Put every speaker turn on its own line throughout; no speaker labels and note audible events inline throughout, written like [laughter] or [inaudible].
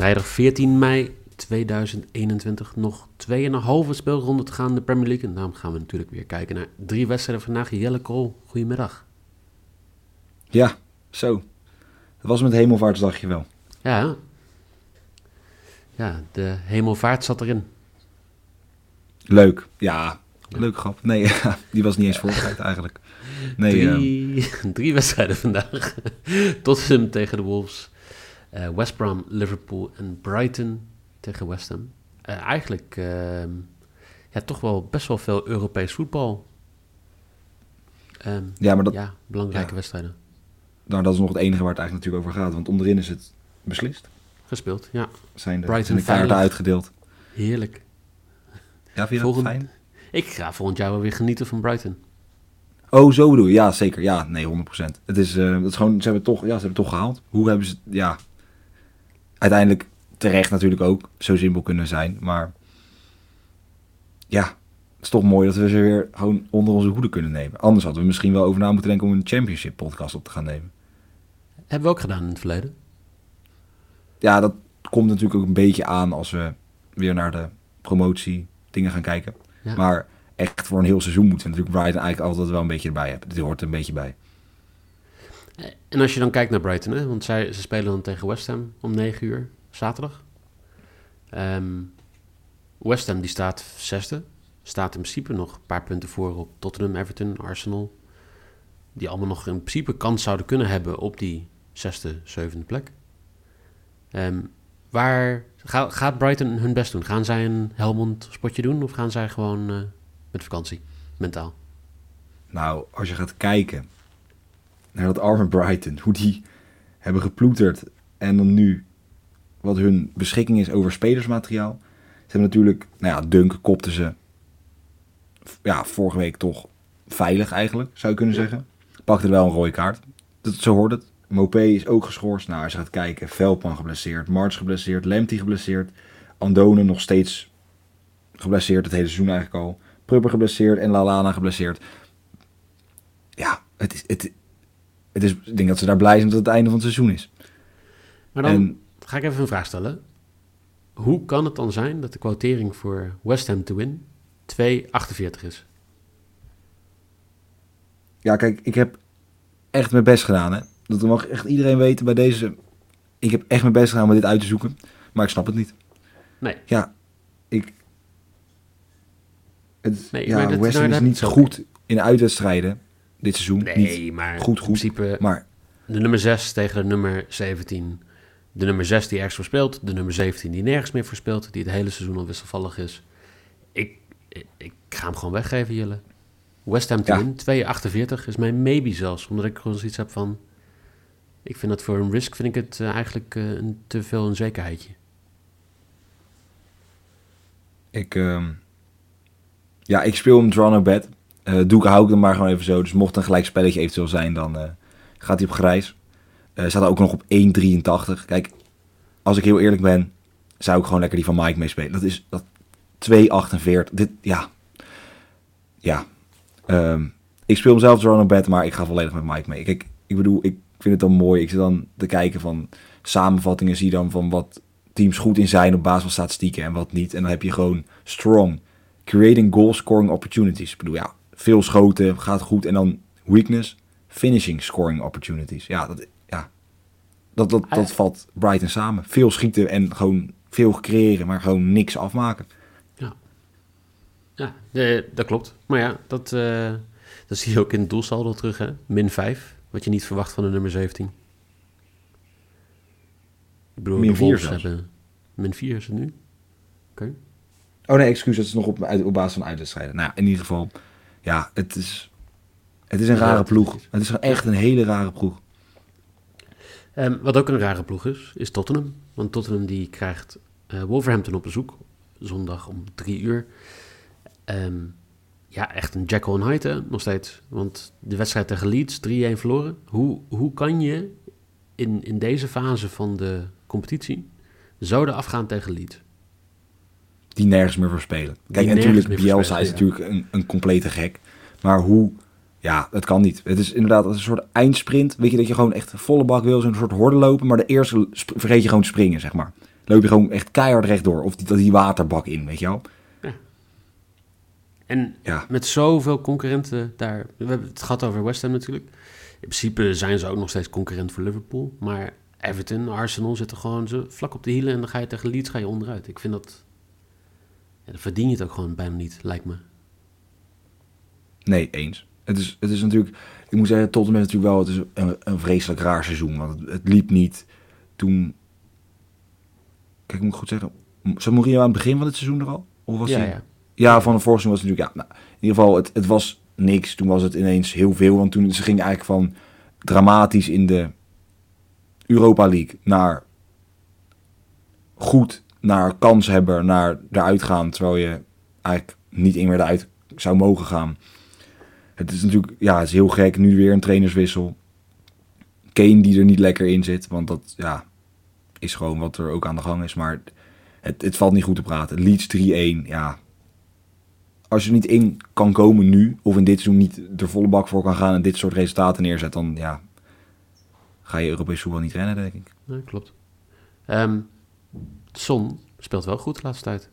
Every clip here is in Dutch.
Vrijdag 14 mei 2021. Nog 2,5 speelronde te gaan in de Premier League. En daarom gaan we natuurlijk weer kijken naar drie wedstrijden vandaag. Jelle Krol, goedemiddag.
Ja, zo. Dat was met hemelvaartsdagje wel.
Ja, ja, de hemelvaart zat erin.
Leuk. Ja, leuk grap. Nee, [laughs] ja, die was niet eens voorbereid eigenlijk. Nee,
drie,
ehm, [laughs]
drie wedstrijden vandaag. [laughs] Tottenham tegen de Wolves. Eh, West Brom, Liverpool en Brighton tegen West Ham. Eh, eigenlijk ehm, ja, toch wel best wel veel Europees voetbal. Ehm,
ja, maar dat,
ja, belangrijke
ja.
wedstrijden.
nou, dat is nog het enige waar het eigenlijk natuurlijk over gaat. Want onderin is het beslist.
Gespeeld, ja.
Zijn de,
Brighton
zijn de kaarten
veilig.
uitgedeeld.
Heerlijk.
Ja, vind je dat fijn?
Ik ga volgend jaar wel weer genieten van Brighton.
Oh, zo bedoel je. Ja, zeker. Ja, nee, 100%. Het is, het is gewoon, ze hebben, het toch, ja, ze hebben het toch gehaald. Hoe hebben ze ja. Uiteindelijk terecht natuurlijk ook zo simpel kunnen zijn. Maar ja, het is toch mooi dat we ze weer gewoon onder onze hoede kunnen nemen. Anders hadden we misschien wel over na moeten denken om een championship podcast op te gaan nemen.
Hebben we ook gedaan in het verleden.
Ja, dat komt natuurlijk ook een beetje aan als we weer naar de promotie dingen gaan kijken.
Ja.
Maar echt voor een heel seizoen moeten we natuurlijk Brighton eigenlijk altijd wel een beetje erbij hebben. Dit hoort er een beetje bij.
En als je dan kijkt naar Brighton, hè, want zij, ze spelen dan tegen West Ham om 9 uur, zaterdag. Ehm, West Ham die staat zesde. Staat in principe nog een paar punten voor op Tottenham, Everton, Arsenal. Die allemaal nog in principe kans zouden kunnen hebben op die zesde, zevende plek. Ehm, waar ga- gaat Brighton hun best doen? Gaan zij een Helmond spotje doen of gaan zij gewoon eh, met vakantie, mentaal?
Nou, als je gaat kijken naar dat arme Brighton, hoe die hebben geploeterd en dan nu wat hun beschikking is over spelersmateriaal. Ze hebben natuurlijk, nou ja, Dunk kopte ze ja, vorige week toch veilig eigenlijk, zou je kunnen zeggen. Pakte er wel een rode kaart. Dat, zo hoort het. Mopé is ook geschorst. Nou, als je gaat kijken, Veldman geblesseerd, March geblesseerd, Lemty geblesseerd, Andone nog steeds geblesseerd, het hele seizoen eigenlijk al. Prupper geblesseerd en Lalana geblesseerd ja, het is, het, het is, ik denk dat ze daar blij zijn dat het het einde van het seizoen is.
Maar dan
En
ga ik even een vraag stellen. Hoe kan het dan zijn dat de quotering voor West Ham to win 2,48 is?
ja, kijk, ik heb echt mijn best gedaan. Hè. Dat mag echt iedereen weten bij deze. Ik heb echt mijn best gedaan om dit uit te zoeken. Maar ik snap het niet.
Nee.
Ja, ik. Het,
Nee,
ja, West Ham
nou,
is niet goed in uitwedstrijden dit seizoen.
Nee,
Niet
maar
goed,
in
goed.
principe
Maar
de nummer 6 tegen de nummer 17. De nummer 6 die ergens voor speelt. De nummer 17 die nergens meer voor speelt. Die het hele seizoen al wisselvallig is. Ik, ik, ik ga hem gewoon weggeven, Jelle. West Ham
Ja.
win 2,48 is mijn maybe zelfs. Omdat ik gewoon zoiets heb van... Ik vind dat voor een risk vind ik het eh, eigenlijk eh, een, te veel een zekerheidje.
ik. ehm, ja, ik speel hem draw bet. Eh doe ik, hou ik hem maar gewoon even zo. Dus mocht een gelijk spelletje eventueel zijn, dan eh, gaat hij op grijs. Eh staat er ook nog op 1,83. Kijk, als ik heel eerlijk ben, zou ik gewoon lekker die van Mike meespelen. Dat is dat 2,48. Dit, ja. Ja. Ehm, ik speel hem zelf no bet, maar ik ga volledig met Mike mee. Kijk, ik bedoel, ik vind het dan mooi. Ik zit dan te kijken van samenvattingen, zie dan van wat teams goed in zijn op basis van statistieken en wat niet. En dan heb je gewoon strong. Creating goal scoring opportunities. Ik bedoel, ja, veel schoten, gaat goed. En dan weakness, finishing scoring opportunities. Ja, dat, ja, dat, dat, dat valt Brighton samen. Veel schieten en gewoon veel creëren, maar gewoon niks afmaken.
Ja, eh, dat klopt. Maar ja, dat, eh, dat zie je ook in het doelsaldo terug, hè? Min 5, wat je niet verwacht van de nummer 17. Ik bedoel,
Min
de
vier
Wolves
zelfs.
hebben... Min 4 is het nu? Oké.
Oh nee, excuus, dat is nog op, op basis van uitwedstrijden. Nou ja, in ieder geval, ja, het is... Het is een rare ploeg. Het is echt een hele rare ploeg.
Ehm, wat ook een rare ploeg is, is Tottenham. Want Tottenham die krijgt eh, Wolverhampton op bezoek. Zondag om drie uur. Ehm, ja, echt een Jekyll en Hyde hè, nog steeds. Want de wedstrijd tegen Leeds, 3-1 verloren. Hoe, hoe kan je in, in deze fase van de competitie zo eraf gaan tegen Leeds?
Die nergens meer voor spelen. Kijk, natuurlijk, Bielsa
spelen,
is
ja.
natuurlijk een, een complete gek. Maar hoe... Ja, het kan niet. Het is inderdaad een soort eindsprint. Weet je, dat je gewoon echt volle bak wil. Zo'n soort horde lopen. Maar de eerste vergeet je gewoon te springen, zeg maar. Loop je gewoon echt keihard rechtdoor. Of die, dat die waterbak in, weet je wel.
En
Ja.
met zoveel concurrenten daar. We hebben het gehad over West Ham natuurlijk. In principe zijn ze ook nog steeds concurrent voor Liverpool. Maar Everton, Arsenal zitten gewoon zo vlak op de hielen. En dan ga je tegen Leeds ga je onderuit. Ik vind dat. Dan verdien je het ook gewoon bijna niet, lijkt me.
Nee, eens. Het is, het is natuurlijk... Ik moet zeggen, Tottenham heeft natuurlijk wel... Het is een, een vreselijk raar seizoen. Want het, het liep niet toen... Kijk, moet ik goed zeggen... Zat Mourinho aan het begin van het seizoen er al? Of was
ja,
hij...
ja.
Ja, van de vorige seizoen was het natuurlijk... Ja, nou, in ieder geval, het, het was niks. Toen was het ineens heel veel. Want toen ze gingen eigenlijk van dramatisch in de Europa League naar goed, naar kanshebber, naar eruit gaan. Terwijl je eigenlijk niet in meer eruit zou mogen gaan. Het is natuurlijk, ja, is heel gek. Nu weer een trainerswissel. Kane die er niet lekker in zit. Want dat, ja, is gewoon wat er ook aan de gang is. Maar het, het valt niet goed te praten. Leeds 3-1, ja. Als je niet in kan komen nu, of in dit seizoen niet de volle bak voor kan gaan en dit soort resultaten neerzet, dan ja, ga je Europees voetbal niet rennen, denk ik.
Ja, klopt. Ehm Son speelt wel goed de laatste tijd.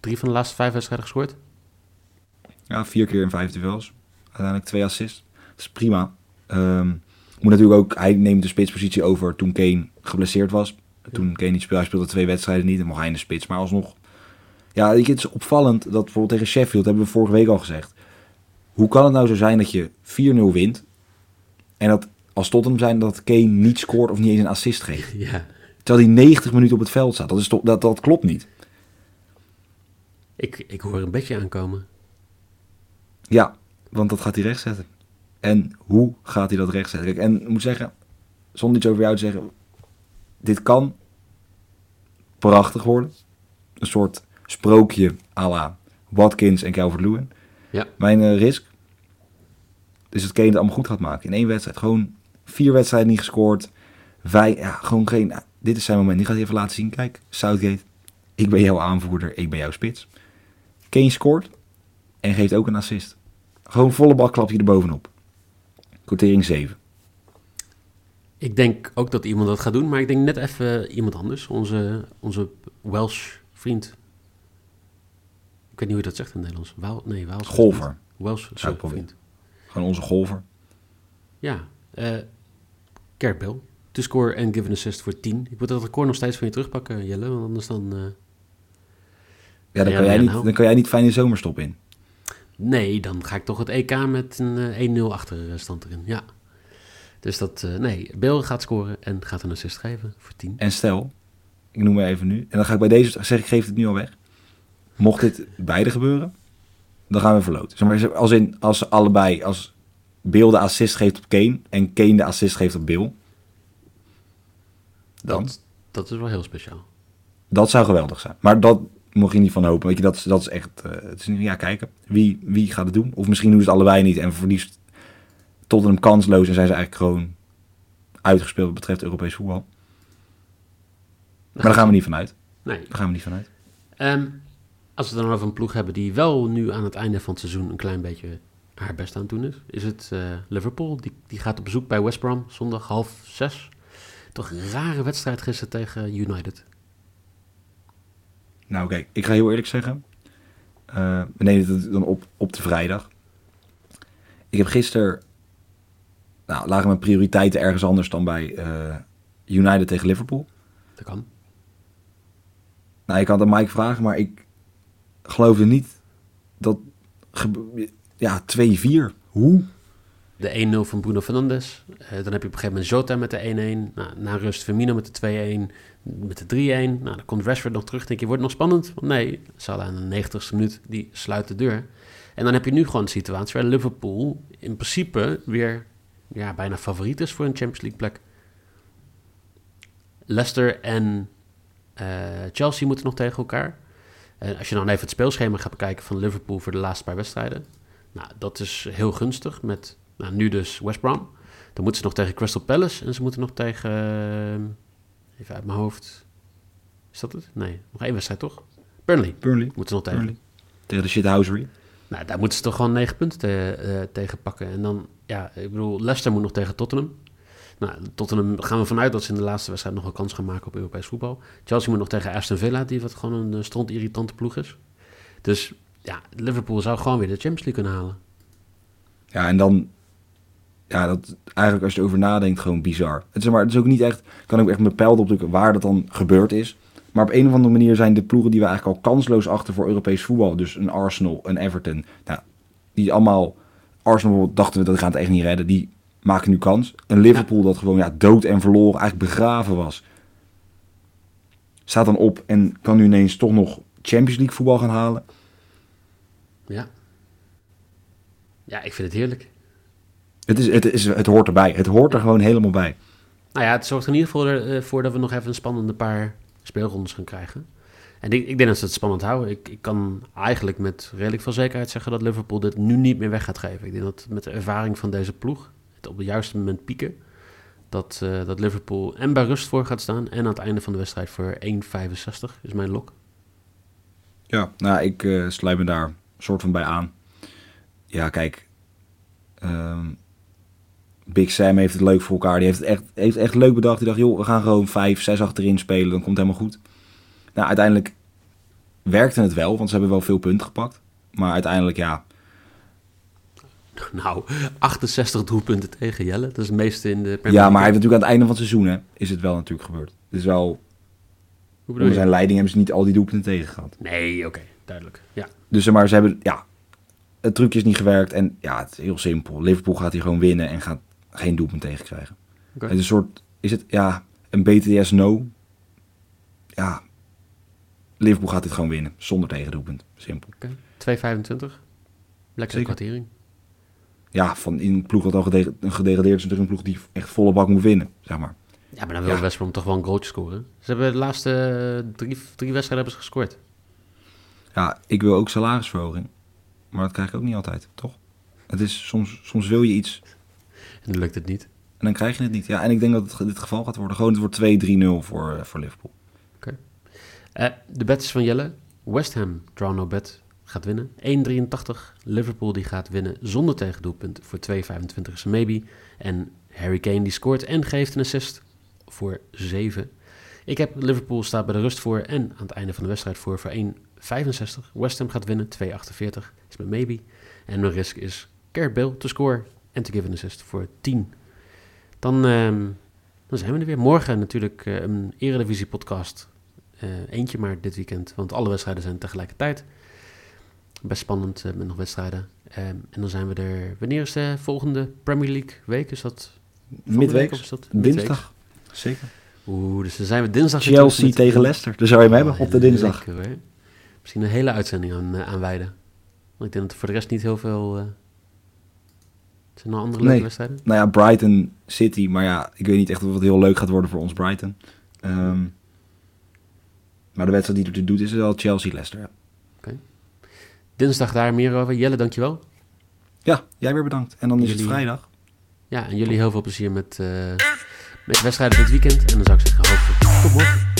Drie van de laatste vijf wedstrijden gescoord.
Ja, vier keer in vijf duels. Uiteindelijk twee assists. Dat is prima. Ehm, moet natuurlijk ook, hij neemt de spitspositie over toen Kane geblesseerd was. Toen Kane niet speelde, hij speelde twee wedstrijden niet. Dan mocht hij in de spits, maar alsnog. Ja, het is opvallend dat bijvoorbeeld tegen Sheffield, hebben we vorige week al gezegd. Hoe kan het nou zo zijn dat je 4-0 wint en dat als Tottenham zijn dat Kane niet scoort of niet eens een assist geeft? [laughs]
Ja.
Terwijl hij 90 minuten op het veld staat. Dat, is toch, dat, dat klopt niet.
Ik, ik hoor een bedje aankomen.
Ja, want dat gaat hij rechtzetten. En hoe gaat hij dat rechtzetten? Kijk, en ik moet zeggen, zonder iets over jou te zeggen, dit kan prachtig worden. Een soort sprookje à la Watkins en Calvert-Lewin.
Ja.
Mijn eh, risk is dat Kane het allemaal goed gaat maken. In één wedstrijd. Gewoon vier wedstrijden niet gescoord. Vijf, ja, gewoon geen... dit is zijn moment. Die gaat hij even laten zien. Kijk, Southgate. Ik ben jouw aanvoerder. Ik ben jouw spits. Kane scoort. En geeft ook een assist. Gewoon volle bal klap je er bovenop. Quotering 7.
Ik denk ook dat iemand dat gaat doen, maar ik denk net even iemand anders. Onze, onze Welsh vriend. Ik weet niet hoe je dat zegt in het Nederlands. Waal, nee, Waals.
Golfer.
Welsh vriend.
Gewoon onze golfer.
Ja. eh Gareth Bale. To score en give an assist voor 10. Ik moet dat record nog steeds van je terugpakken, Jelle. Want anders dan... eh,
Ja, dan,
Ja,
kan, jij niet,
nou.
dan kan jij niet fijne zomerstop in.
Nee, dan ga ik toch het EK met een eh, 1-0 achterstand erin. Ja. Dus dat... eh, nee, Bale gaat scoren en gaat een assist geven voor 10.
En stel, ik noem maar even nu. En dan ga ik bij deze zeggen, ik geef het nu al weg. Mocht dit beide gebeuren, dan gaan we. Zeg maar, als, in, als ze allebei, als Bill de assist geeft op Kane en Kane de assist geeft op Bill. Dan?
Dat, dat is wel heel speciaal.
Dat zou geweldig zijn. Maar dat mocht je niet van hopen. Weet je, dat, is- dat is echt, eh, het is, ja, kijken. Wie, wie gaat het doen? Of misschien doen ze het allebei niet en verliest Tottenham kansloos en zijn ze eigenlijk gewoon uitgespeeld wat betreft Europees voetbal. Maar daar gaan we niet vanuit.
Nee.
Daar gaan we niet vanuit.
Ehm, als we het dan over een ploeg hebben die wel nu aan het einde van het seizoen een klein beetje haar best aan het doen is, is het eh, Liverpool. Die, die gaat op bezoek bij West Brom zondag half zes. Toch een rare wedstrijd gisteren tegen United.
Nou, kijk, ik ga heel eerlijk zeggen. Eh, we nemen het dan op op de vrijdag. Ik heb gisteren. Nou, lagen mijn prioriteiten ergens anders dan bij eh, United tegen Liverpool.
Dat kan.
Nou, je kan aan Mike vragen, maar ik geloofde niet dat. Ja, 2-4. Hoe?
De 1-0 van Bruno Fernandes. Eh, dan heb je op een gegeven moment Jota met de 1-1. Nou, na rust Firmino met de 2-1. Met de 3-1. Nou, dan komt Rashford nog terug. Denk je, wordt het nog spannend? Want nee, Salah in de 90ste minuut, die sluit de deur. En dan heb je nu gewoon een situatie waar Liverpool in principe weer ja, bijna favoriet is voor een Champions League plek. Leicester en eh, Chelsea moeten nog tegen elkaar. En als je dan even het speelschema gaat bekijken van Liverpool voor de laatste paar wedstrijden. Nou, dat is heel gunstig met nou, nu dus West Brom. Dan moeten ze nog tegen Crystal Palace en ze moeten nog tegen... eh, even uit mijn hoofd. Is dat het? Nee, nog één wedstrijd toch? Burnley.
Burnley.
Moeten ze nog tegen.
Burnley. Tegen de shithousery.
Nou, daar moeten ze toch gewoon negen punten te- eh, tegen pakken. En dan, ja, ik bedoel, Leicester moet nog tegen Tottenham. Nou, Tottenham gaan we vanuit dat ze in de laatste wedstrijd nog een kans gaan maken op Europees voetbal. Chelsea moet nog tegen Aston Villa, die wat gewoon een eh, stront irritante ploeg is. Dus ja, Liverpool zou gewoon weer de Champions League kunnen halen.
Ja, en dan... Ja, dat eigenlijk als je erover nadenkt, gewoon bizar. Het is, maar, het is ook niet echt... Kan ook echt mijn pijl opdrukken waar dat dan gebeurd is. Maar op een of andere manier zijn de ploegen die we eigenlijk al kansloos achter voor Europees voetbal... dus een Arsenal, een Everton... Nou, die allemaal... Arsenal dachten we dat gaan het echt niet redden. Die maken nu kans. Een Liverpool dat gewoon ja, dood en verloren eigenlijk begraven was. Staat dan op en kan nu ineens toch nog Champions League voetbal gaan halen.
Ja. Ja, ik vind het heerlijk.
Het, is, het, is, het hoort erbij. Het hoort er gewoon helemaal bij.
Nou ja, het zorgt er in ieder geval eh, voor dat we nog even een spannende paar speelrondes gaan krijgen. En ik, ik denk dat ze het spannend houden. Ik, ik kan eigenlijk met redelijk veel zekerheid zeggen dat Liverpool dit nu niet meer weg gaat geven. Ik denk dat met de ervaring van deze ploeg, het op het juiste moment pieken, dat, eh, dat Liverpool en bij rust voor gaat staan en aan het einde van de wedstrijd voor 1,65 is mijn lok.
Ja, nou, ik eh, sluit me daar soort van bij aan. Ja, kijk. ehm, Big Sam heeft het leuk voor elkaar. Die heeft het echt, heeft echt leuk bedacht. Die dacht, joh, we gaan gewoon vijf, zes achterin spelen. Dan komt het helemaal goed. Nou, uiteindelijk werkte het wel, want ze hebben wel veel punten gepakt. Maar uiteindelijk, ja,
Nou, 68 doelpunten tegen Jelle. Dat is het meeste in de Premier
ja maar hij heeft natuurlijk aan het einde van het seizoen, hè, is het wel natuurlijk gebeurd. Het is wel,
Hoe bedoel
onder zijn leiding hebben ze niet al die doelpunten tegen gehad.
Nee, oké, duidelijk. Ja,
Dus zeg maar, ze hebben, ja, het trucje is niet gewerkt. En ja, het is heel simpel. Liverpool gaat hier gewoon winnen en gaat geen doelpunt tegenkrijgen.
Oké.
Het is een soort, is het, ja, een BTS no. Ja, Liverpool gaat dit gewoon winnen, zonder tegendoelpunt. Simpel.
2,25. Lekker
Zeker.
kwartering.
Ja, van in een ploeg dat al gede- gedegradeerd is, natuurlijk een ploeg die echt volle bak moet winnen, zeg maar.
Ja, maar dan wil
Ja.
West Brom toch wel een goaltje scoren. Ze hebben de laatste eh, drie, drie wedstrijden hebben ze gescoord.
Ja, ik wil ook salarisverhoging. Maar dat krijg ik ook niet altijd, toch? Het is, soms, soms wil je iets
En dan lukt het niet.
en dan krijg je het niet. Ja, en ik denk dat het dit geval gaat worden. Gewoon, het wordt 2-3-0 voor, eh, voor Liverpool.
Eh, de bet is van Jelle. West Ham, draw no bet, gaat winnen. 1,83. Liverpool die gaat winnen zonder tegendoelpunt voor 2,25 is een maybe. En Harry Kane die scoort en geeft een assist voor 7. Ik heb Liverpool staat bij de rust voor en aan het einde van de wedstrijd voor voor 1,65. West Ham gaat winnen, 2,48 is mijn maybe. En mijn risk is Gareth Bale te scoren en te give een assist voor 10. Dan, ehm, dan zijn we er weer. Morgen natuurlijk eh, een Eredivisie podcast. Eh, eentje maar dit weekend, want alle wedstrijden zijn tegelijkertijd. Best spannend eh, met nog wedstrijden. Ehm, en dan zijn we er. Wanneer is de volgende Premier League week? Is dat
Midweek,
of is dat midweeks?
dinsdag. Zeker.
Oeh, dus dan zijn we dinsdag
Chelsea
met-
tegen Leicester. Daar zou je hem hebben op de dinsdag.
lekker. Misschien een hele uitzending aan, aan wijden. Want ik denk dat er voor de rest niet heel veel... zijn er nog andere leuke
Nee.
wedstrijden?
Nou ja, Brighton City. Maar ja, ik weet niet echt of het heel leuk gaat worden voor ons Brighton. Ehm, maar de wedstrijd die ertoe doet is wel Chelsea-Leicester. Ja.
Dinsdag daar meer over. Jelle, dankjewel.
ja, jij weer bedankt. En dan is het vrijdag.
Ja, en jullie heel veel plezier met, eh, met de wedstrijden dit weekend. En dan zou ik zeggen, hoop